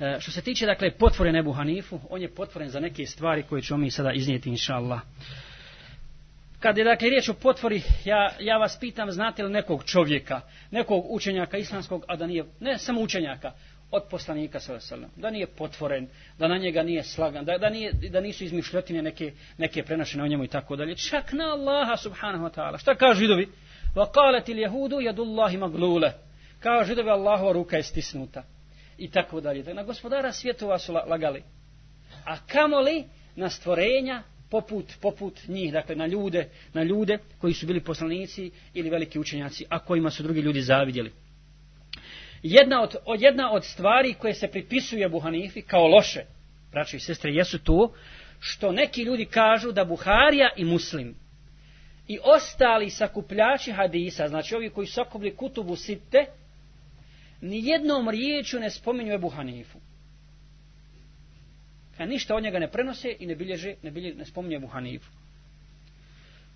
E, što se tiče dakle potvore Nebu Hanifu, on je potvoren za neke stvari koje ćemo mi sada iznijeti inshallah. Kad je dakle riječ o potvori, ja, ja vas pitam, znate li nekog čovjeka, nekog učenjaka islamskog, a da nije, ne samo učenjaka, od poslanika sa vasalem, da nije potvoren, da na njega nije slagan, da, da, nije, da nisu izmišljotine neke, neke prenašene o njemu i tako dalje. Čak na Allaha subhanahu wa ta'ala. Šta kažu židovi? Va kalet il jehudu jadullahi maglule. Kao židovi Allahova ruka je stisnuta i tako dalje. Na gospodara svjetova su lagali. A kamo li na stvorenja poput, poput njih, dakle na ljude, na ljude koji su bili poslanici ili veliki učenjaci, a kojima su drugi ljudi zavidjeli. Jedna od, od, jedna od stvari koje se pripisuje Buhanifi kao loše, braći i sestre, jesu to, što neki ljudi kažu da Buharija i Muslim i ostali sakupljači hadisa, znači ovi koji sakupli kutubu sitte, nijednom riječu ne spominju Ebu Hanifu. A ništa od njega ne prenose i ne bilježe, ne, bilježe, ne spominje Ebu Hanifu.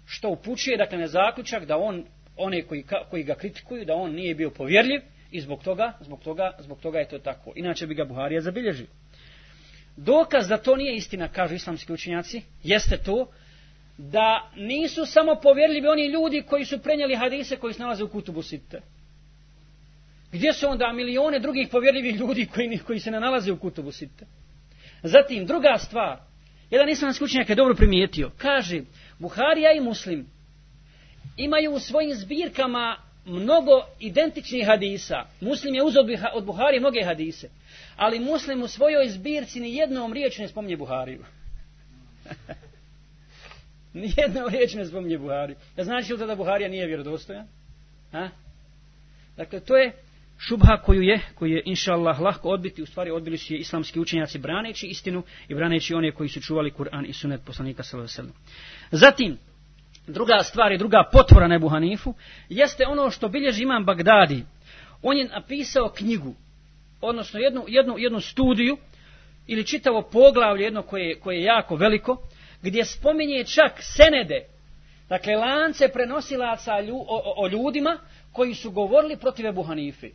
Što upućuje, dakle, na zaključak da on, one koji, koji ga kritikuju, da on nije bio povjerljiv i zbog toga, zbog toga, zbog toga je to tako. Inače bi ga Buharija zabilježio. Dokaz da to nije istina, kažu islamski učenjaci, jeste to da nisu samo povjerljivi oni ljudi koji su prenijeli hadise koji se nalaze u kutubu sitte. Gdje su onda milijone drugih povjerljivih ljudi koji, koji se ne nalaze u kutubu sita? Zatim, druga stvar. Jedan islam skućenjak je dobro primijetio. Kaže, Buharija i Muslim imaju u svojim zbirkama mnogo identičnih hadisa. Muslim je uzod od Buharije mnoge hadise. Ali Muslim u svojoj zbirci ni jednom riječ ne spominje Buhariju. ni jednom riječ ne spominje Buhariju. Ja znači li to da Buharija nije vjerodostojan? Ha? Dakle, to je šubha koju je, koju je inša Allah lahko odbiti, u stvari odbili su je islamski učenjaci braneći istinu i braneći one koji su čuvali Kur'an i sunet poslanika s.a.v. Zatim, druga stvar i druga potvora Nebu Hanifu, jeste ono što bilježi imam Bagdadi. On je napisao knjigu, odnosno jednu, jednu, jednu studiju, ili čitavo poglavlje jedno koje, koje je jako veliko, gdje spominje čak senede, dakle lance prenosilaca lju, o, o, o ljudima koji su govorili protiv Ebu Hanife.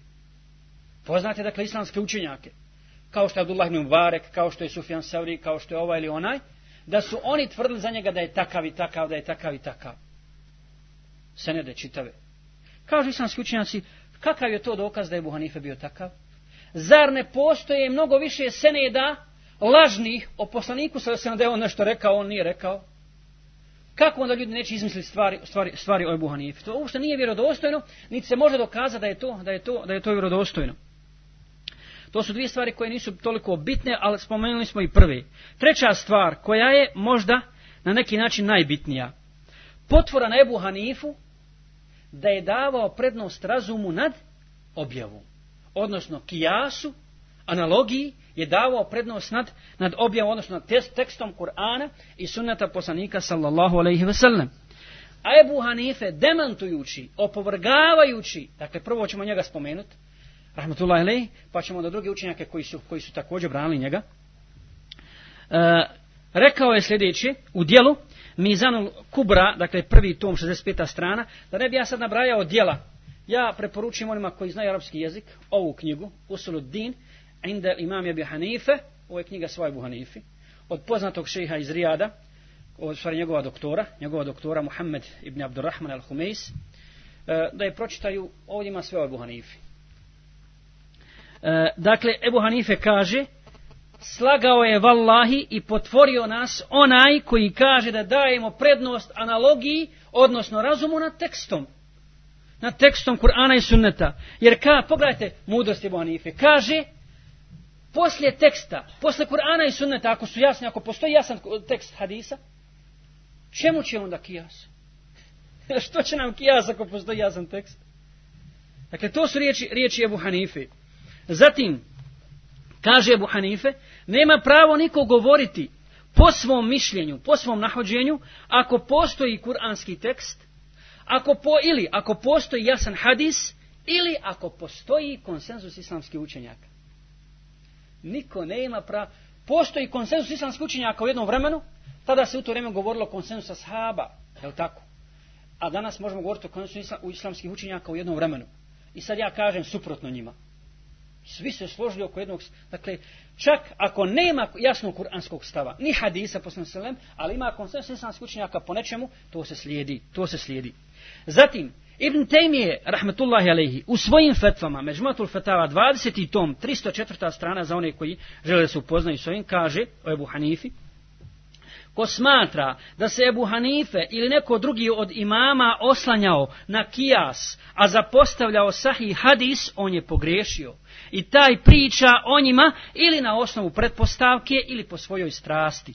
Poznate dakle islamske učenjake, kao što je Abdullah ibn Mubarek, kao što je Sufjan Sauri, kao što je ovaj ili onaj, da su oni tvrdili za njega da je takav i takav, da je takav i takav. Se ne da čitave. Kažu islamski učenjaci, kakav je to dokaz da je Buhanife bio takav? Zar ne postoje mnogo više seneda lažnih o poslaniku sa se da je on nešto rekao, on nije rekao? Kako onda ljudi neće izmisliti stvari, stvari, stvari o Ebu Hanifi? To uopšte nije vjerodostojno, niti se može dokazati da je to, da je to, da je to vjerodostojno. To su dvije stvari koje nisu toliko bitne, ali spomenuli smo i prve. Treća stvar koja je možda na neki način najbitnija. Potvora na Ebu Hanifu da je davao prednost razumu nad objavom. Odnosno kijasu, analogiji, je davao prednost nad, nad objavom, odnosno nad tekstom Kur'ana i sunnata poslanika sallallahu aleyhi ve sellem. A Ebu Hanife demantujući, opovrgavajući, dakle prvo ćemo njega spomenuti, rahmatullahi alejhi, pa ćemo da drugi učenjake koji su koji su također branili njega. E, rekao je sljedeće u dijelu Mizanul Kubra, dakle prvi tom 65. strana, da ne bi ja sad nabrajao dijela. Ja preporučujem onima koji znaju arapski jezik ovu knjigu Usuluddin inda imam Abi Hanife, ovo je knjiga svoje Buhanifi, od poznatog šeha iz Rijada, od stvari njegova doktora, njegova doktora Muhammed ibn Abdurrahman al-Humeis, e, da je pročitaju, ovdje ima sve ove Buhanifi. E, dakle, Ebu Hanife kaže, slagao je vallahi i potvorio nas onaj koji kaže da dajemo prednost analogiji, odnosno razumu nad tekstom. Nad tekstom Kur'ana i Sunneta. Jer ka, pogledajte, mudrost Ebu Hanife, kaže, poslije teksta, poslije Kur'ana i Sunneta, ako su jasni, ako postoji jasan tekst hadisa, čemu će onda kijas? Što će nam kijas ako postoji jasan tekst? Dakle, to su riječi, riječi Ebu Hanife. Ebu Hanife. Zatim, kaže Abu Hanife, nema pravo niko govoriti po svom mišljenju, po svom nahođenju, ako postoji kuranski tekst, ako po, ili ako postoji jasan hadis, ili ako postoji konsenzus islamskih učenjaka. Niko nema pravo. Postoji konsenzus islamskih učenjaka u jednom vremenu, tada se u to vreme govorilo konsenzusa sahaba, je li tako? A danas možemo govoriti o konsenzusu islamskih učenjaka u jednom vremenu. I sad ja kažem suprotno njima. Svi se složili oko jednog, dakle, čak ako nema jasnog kuranskog stava, ni hadisa poslana selem, ali ima konsensus islamskih učenjaka po nečemu, to se slijedi, to se slijedi. Zatim, Ibn Taymije, rahmetullahi aleyhi, u svojim fetvama, Međumatul Fetava, 20. tom, 304. strana za one koji žele da se upoznaju s ovim, kaže, o Ebu Hanifi, ko smatra da se Ebu Hanife ili neko drugi od imama oslanjao na kijas, a zapostavljao sahih hadis, on je pogrešio. I taj priča o njima ili na osnovu pretpostavke ili po svojoj strasti.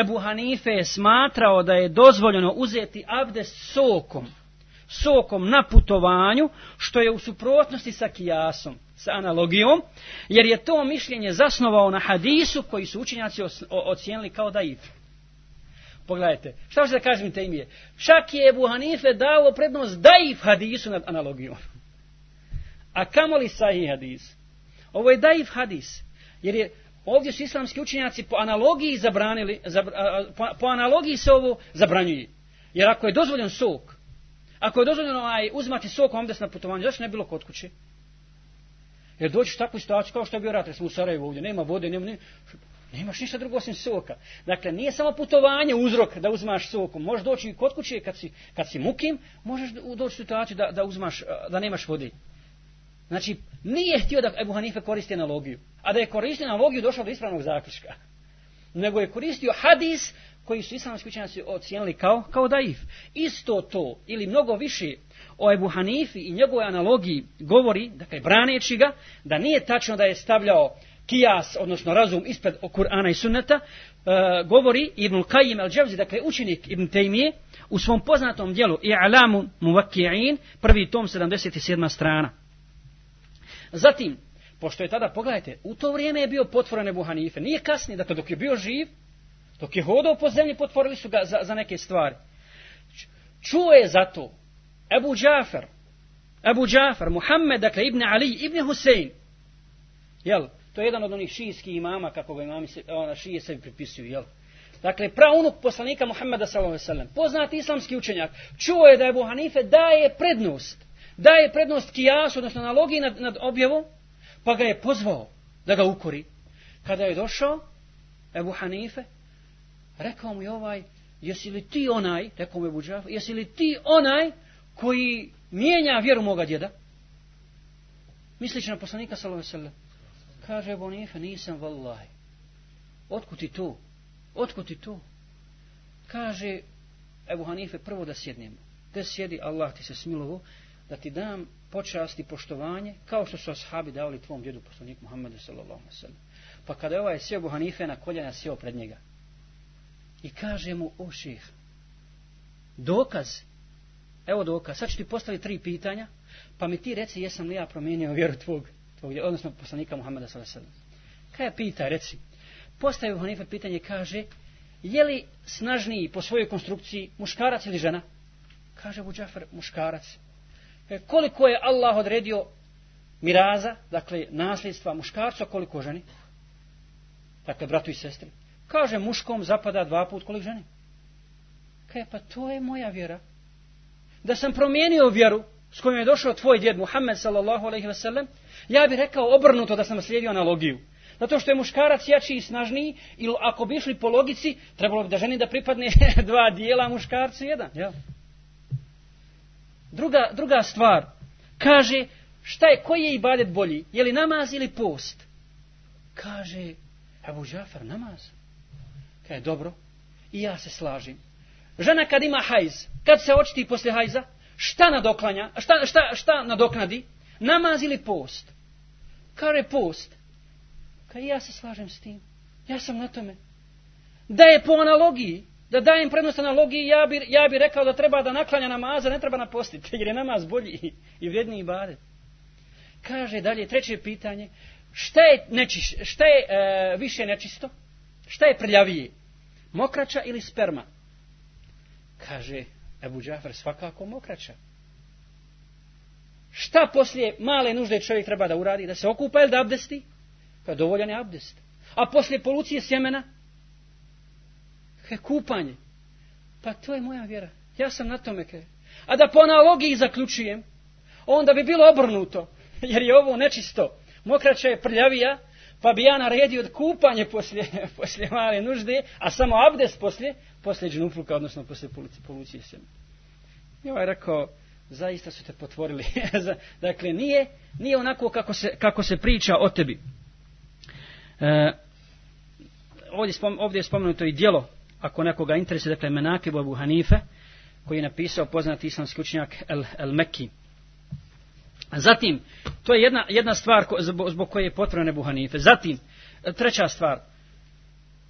Ebu Hanife je smatrao da je dozvoljeno uzeti abdest sokom, sokom na putovanju, što je u suprotnosti sa kijasom, sa analogijom, jer je to mišljenje zasnovao na hadisu koji su učinjaci ocijenili kao daif. Pogledajte, šta hoće da kažem te imije? Čak je Ebu Hanife dao prednost daif hadisu nad analogijom. A kamoli sahih hadis? Ovo je daif hadis. Jer je ovdje su islamski učenjaci po analogiji zabranili, zabr, po, po analogiji se ovo zabranjuje. Jer ako je dozvoljen sok, ako je dozvoljeno aj, uzmati sok ovdje na putovanju, zašto ne bilo kod kuće? Jer doći u takvu situaciju kao što je bio rat, jer smo u Sarajevu ovdje, nema vode, nema, nema, Nemaš ništa drugo osim soka. Dakle, nije samo putovanje uzrok da uzmaš soku. Možeš doći i kod kuće kad si, kad si mukim, možeš doći u situaciju da, da, uzmaš, da nemaš vode. Znači, nije htio da Ebu Hanife koristi analogiju. A da je koristio analogiju, došao do ispravnog zaključka. Nego je koristio hadis koji su islamski učenjaci ocijenili kao, kao daif. Isto to, ili mnogo više o Ebu Hanifi i njegove analogiji govori, dakle, braneći ga, da nije tačno da je stavljao uh, kijas, odnosno razum ispred Kur'ana i sunneta, e, govori Ibnul Qajim al-đevzi, dakle učenik Ibn Taymije, u svom poznatom dijelu I'lamu muvakki'in, prvi tom 77. strana. Zatim, pošto je tada, pogledajte, u to vrijeme je bio potvoren Ebu Hanife, nije kasni, dakle dok je bio živ, dok je hodao po zemlji, potvorili su ga za, za neke stvari. Čuo je za to Ebu Džafer, Ebu Džafer, Muhammed, dakle, Ibn Ali, Ibn Husein, jel, To je jedan od onih šijskih imama, kako ga imami se, ona, šije sebi pripisuju, jel? Dakle, praunuk poslanika Muhammeda s.a.v. Poznati islamski učenjak, čuo je da je Buhanife daje prednost, daje prednost kijas, odnosno analogiji nad, nad objavom, pa ga je pozvao da ga ukori. Kada je došao, Ebu Hanife, rekao mu je ovaj, jesi li ti onaj, rekao mu je Buđaf, jesi li ti onaj koji mijenja vjeru moga djeda? Misliči na poslanika sallallahu alejhi ve Kaže Bonife, nisam vallaj. Otkud ti to? Otkud ti to? Kaže, evo Hanife, prvo da sjednemo. Te sjedi, Allah ti se smilovo, da ti dam počast i poštovanje, kao što su ashabi davali tvom djedu poslaniku Muhammedu sallallahu alaihi sallam. Pa kada je ovaj sjeo Ebu Hanife na koljena sjeo pred njega. I kaže mu, o ših, dokaz, evo dokaz, sad ću ti postaviti tri pitanja, pa mi ti reci jesam li ja promijenio vjeru tvog odnosno poslanika Muhammeda s.a.s. Kaja pita, reci, postavio Hanifa pitanje, kaže, je li snažniji po svojoj konstrukciji muškarac ili žena? Kaže Abu Džafar, muškarac. E, koliko je Allah odredio miraza, dakle, nasljedstva muškarca, koliko ženi? Dakle, bratu i sestri. Kaže, muškom zapada dva put koliko ženi? Kaja, pa to je moja vjera. Da sam promijenio vjeru, s kojim je došao tvoj djed Muhammed sallallahu alejhi ve sellem, ja bih rekao obrnuto da sam slijedio analogiju. Zato što je muškarac jači i snažniji, ili ako bi išli po logici, trebalo bi da ženi da pripadne dva dijela muškarcu jedan. Ja. Druga, druga stvar, kaže, šta je, koji je ibadet bolji? Je li namaz ili post? Kaže, Ebu Džafar, namaz. Kaže, dobro, i ja se slažim. Žena kad ima hajz, kad se očiti posle hajza, šta nadoklanja, šta, šta, šta nadoknadi, namaz ili post. Kao je post, kao ja se slažem s tim, ja sam na tome. Da je po analogiji, da dajem prednost analogiji, ja bi, ja bi rekao da treba da naklanja namaza, ne treba napostiti, jer je namaz bolji i vredniji bade. Kaže dalje, treće pitanje, šta je, nečiš, šta je e, više nečisto? Šta je prljavije? Mokrača ili sperma? Kaže, Ebu Džafer svakako mokraća. Šta poslije male nužde čovjek treba da uradi? Da se okupa ili da abdesti? Pa dovoljan je abdest. A poslije polucije sjemena? He, kupanje. Pa to je moja vjera. Ja sam na tome kaj. A da po analogiji zaključujem, onda bi bilo obrnuto. Jer je ovo nečisto. Mokraća je prljavija, pa bi ja naredio kupanje poslije, poslije male nužde, a samo abdes poslije, poslije džnufluka, odnosno poslije polucije se. I ovaj rekao, zaista su te potvorili. dakle, nije, nije onako kako se, kako se priča o tebi. E, ovdje, spom, ovdje je spomenuto i dijelo, ako nekoga interese, dakle, Menakib Abu Hanife, koji je napisao poznati islamski učenjak El, El Mekin. Zatim, to je jedna, jedna stvar ko, zbog, zbog koje je potrebno Nebu Hanife. Zatim, e, treća stvar,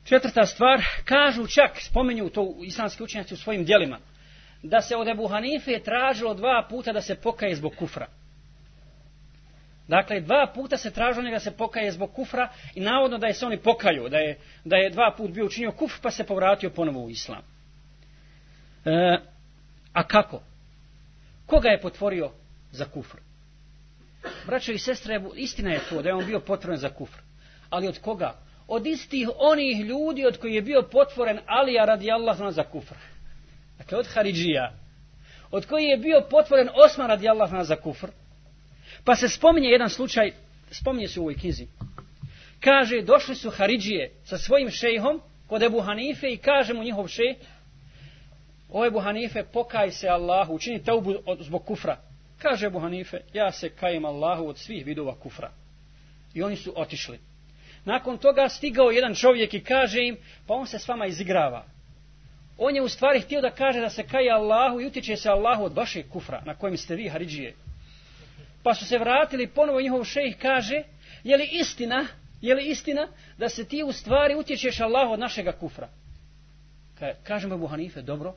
četvrta stvar, kažu čak, spomenju to islamski učenjaci u svojim dijelima, da se od Ebu Hanife je tražilo dva puta da se pokaje zbog kufra. Dakle, dva puta se tražilo njega da se pokaje zbog kufra i navodno da je se oni pokaju, da je, da je dva put bio učinio kufr pa se povratio ponovo u islam. E, a kako? Koga je potvorio za kufr? Braćo i sestre, istina je to da je on bio potvoren za kufr. Ali od koga? Od istih onih ljudi od koji je bio potvoren Alija radi Allah za kufr. Dakle, od Haridžija. Od koji je bio potvoren Osman radi Allah za kufr. Pa se spominje jedan slučaj, spominje se u ovoj knjizi. Kaže, došli su Haridžije sa svojim šejhom kod Ebu Hanife i kaže mu njihov šejh, o Ebu Hanife, pokaj se Allahu, učini teubu zbog kufra. Kaže Abu Hanife, ja se kajem Allahu od svih vidova kufra. I oni su otišli. Nakon toga stigao jedan čovjek i kaže im, pa on se s vama izigrava. On je u stvari htio da kaže da se kaje Allahu i utiče se Allahu od vašeg kufra, na kojem ste vi, Haridžije. Pa su se vratili, ponovo njihov šejih kaže, je li istina, je li istina da se ti u stvari utječeš Allahu od našega kufra? Kaže mu Buhanife, dobro,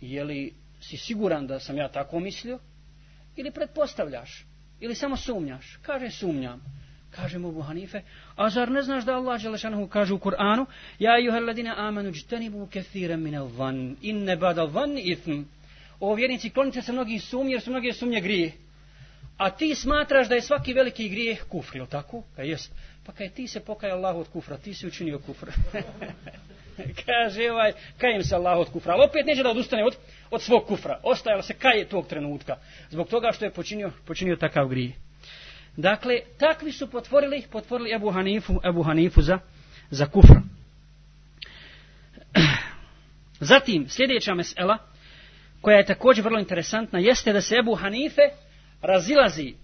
je li si siguran da sam ja tako mislio? ili pretpostavljaš, ili samo sumnjaš. Kaže, sumnjam. Kaže mu Abu Hanife, a zar ne znaš da Allah Želešanohu kaže u Kur'anu, ja i juhar ladine amanu džtenibu kethire mine van, inne bada van ithm. O vjernici, klonite se mnogih sumnje, jer su mnoge sumnje grije. A ti smatraš da je svaki veliki grijeh kufr, ili tako? Ka pa jest. Pa kaj ti se pokaja Allah od kufra, ti si učinio kufr. kaže ovaj, kajim se Allah od kufra. Ali opet neće da odustane od, od svog kufra. Ostajala se kaje tog trenutka. Zbog toga što je počinio, počinio takav grije. Dakle, takvi su potvorili, potvorili Ebu Hanifu, Ebu Hanifu za, za kufra. Zatim, sljedeća mesela, koja je također vrlo interesantna, jeste da se Ebu Hanife razilazi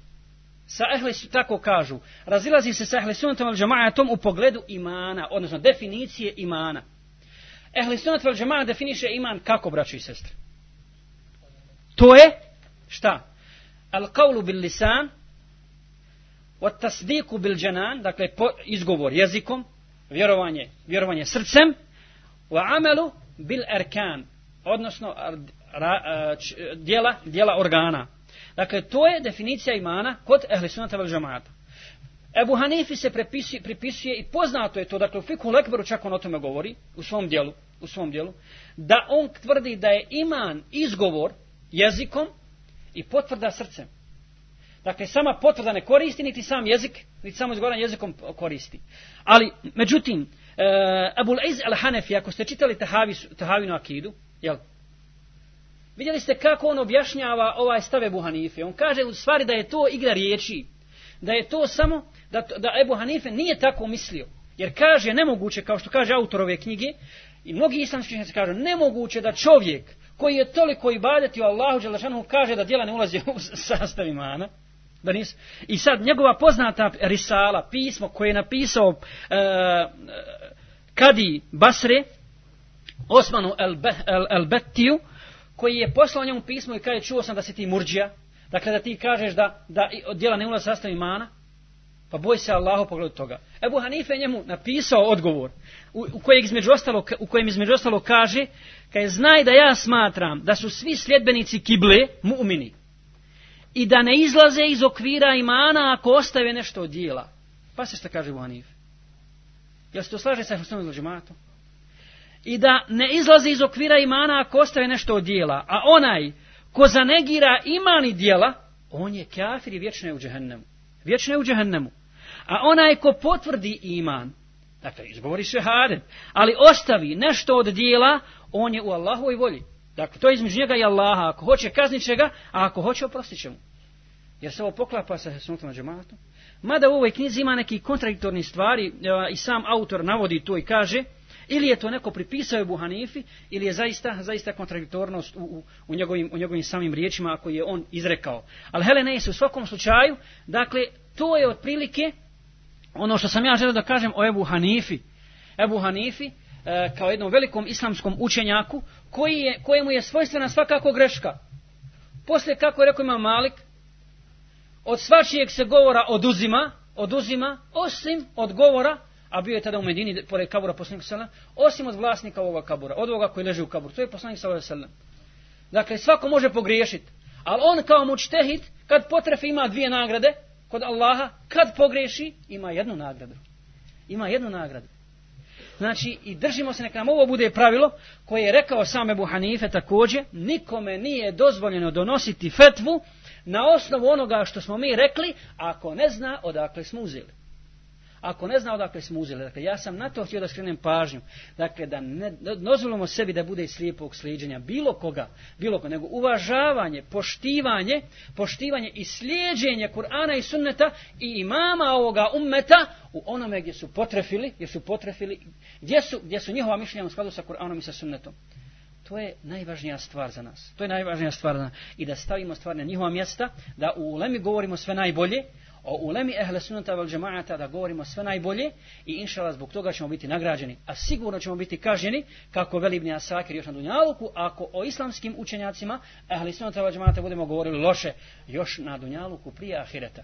sa ehli su tako kažu, razilazi se sa ehli sunatom al džamaatom u pogledu imana, odnosno definicije imana. Ehli sunat vel džemaa definiše iman kako, braćo i sestre? To je, šta? Al-qavlu bil lisan, wa tasdiku bil džanan, dakle, po, izgovor jezikom, vjerovanje, vjerovanje srcem, wa amelu bil erkan, odnosno, ra, č, dijela, dijela organa. Dakle, to je definicija imana kod ehli sunata vel džemaata. Ebu Hanifi se pripisuje, pripisuje i poznato je to, dakle, u Fikhu Lekberu čak on o tome govori, u svom dijelu, u svom dijelu, da on tvrdi da je iman izgovor jezikom i potvrda srcem. Dakle, sama potvrda ne koristi, niti sam jezik, niti samo izgovoran jezikom koristi. Ali, međutim, e, Abul Iz al Hanefi, ako ste čitali Tahavinu Akidu, jel, vidjeli ste kako on objašnjava ovaj stave Buhanife. On kaže u stvari da je to igra riječi, da je to samo, da, da Ebu Hanife nije tako mislio. Jer kaže, nemoguće, kao što kaže autor ove knjige, I mnogi islamski učenjaci kažu, nemoguće da čovjek koji je toliko ibadeti u Allahu Đelešanu kaže da djela ne ulazi u sastav imana. Da nis... I sad njegova poznata risala, pismo koje je napisao e, e Kadi Basre, Osmanu Elbetiju, El, El koji je poslao njemu pismo i kaže čuo sam da si ti murđija, dakle da ti kažeš da, da djela ne ulazi u sastav imana, Pa boj se Allaho pogled toga. Ebu Hanife njemu napisao odgovor u, u, kojeg između ostalo, u kojem između ostalo kaže kaj znaj da ja smatram da su svi sljedbenici kible mu'mini i da ne izlaze iz okvira imana ako ostave nešto od dijela. Pa se što kaže Ebu Hanife? Jel se to slaže sa Hrstom i I da ne izlaze iz okvira imana ako ostave nešto od dijela. A onaj ko zanegira imani dijela, on je kafir i vječno je u džehennemu vječno je u džehennemu. A onaj ko potvrdi iman, dakle, izgovori se hadet, ali ostavi nešto od dijela, on je u Allahovoj volji. Dakle, to je između njega i Allaha. Ako hoće, kazni će ga, a ako hoće, oprostit će mu. Jer se ovo poklapa sa Hesnutom na džematom. Mada u ovoj knjizi ima neki kontradiktorni stvari e, i sam autor navodi to i kaže, Ili je to neko pripisao Ebu Hanifi, ili je zaista zaista kontradiktornost u, u, u, njegovim, u njegovim samim riječima koji je on izrekao. Ali Helene je u svakom slučaju, dakle, to je otprilike ono što sam ja želeo da kažem o Ebu Hanifi. Ebu Hanifi e, kao jednom velikom islamskom učenjaku koji je, kojemu je svojstvena svakako greška. Poslije, kako je rekao ima Malik, od svačijeg se govora oduzima, oduzima, osim od govora a bio je tada u Medini pored kabura poslanik sallam, osim od vlasnika ovoga kabura, od ovoga koji leži u kaburu, to je poslanik sallam. Dakle, svako može pogriješiti, ali on kao mučtehid, kad potrefi ima dvije nagrade kod Allaha, kad pogriješi, ima jednu nagradu. Ima jednu nagradu. Znači, i držimo se, neka nam ovo bude pravilo, koje je rekao same Ebu Hanife također, nikome nije dozvoljeno donositi fetvu na osnovu onoga što smo mi rekli, ako ne zna odakle smo uzeli ako ne zna odakle smo uzeli. Dakle, ja sam na to htio da skrenem pažnju. Dakle, da ne dozvolimo sebi da bude slijepog sliđenja bilo koga, bilo koga, nego uvažavanje, poštivanje, poštivanje i slijeđenje Kur'ana i sunneta i imama ovoga ummeta u onome gdje su potrefili, gdje su potrefili, gdje su, gdje su njihova mišljenja u skladu sa Kur'anom i sa sunnetom. To je najvažnija stvar za nas. To je najvažnija stvar za nas. I da stavimo stvar na njihova mjesta, da u Lemi govorimo sve najbolje, o ulemi ehle sunata val džemaata da govorimo sve najbolje i inšala zbog toga ćemo biti nagrađeni, a sigurno ćemo biti kažnjeni kako velibni asakir još na Dunjaluku, ako o islamskim učenjacima ehle sunata val džemaata budemo govorili loše još na Dunjaluku prije ahireta.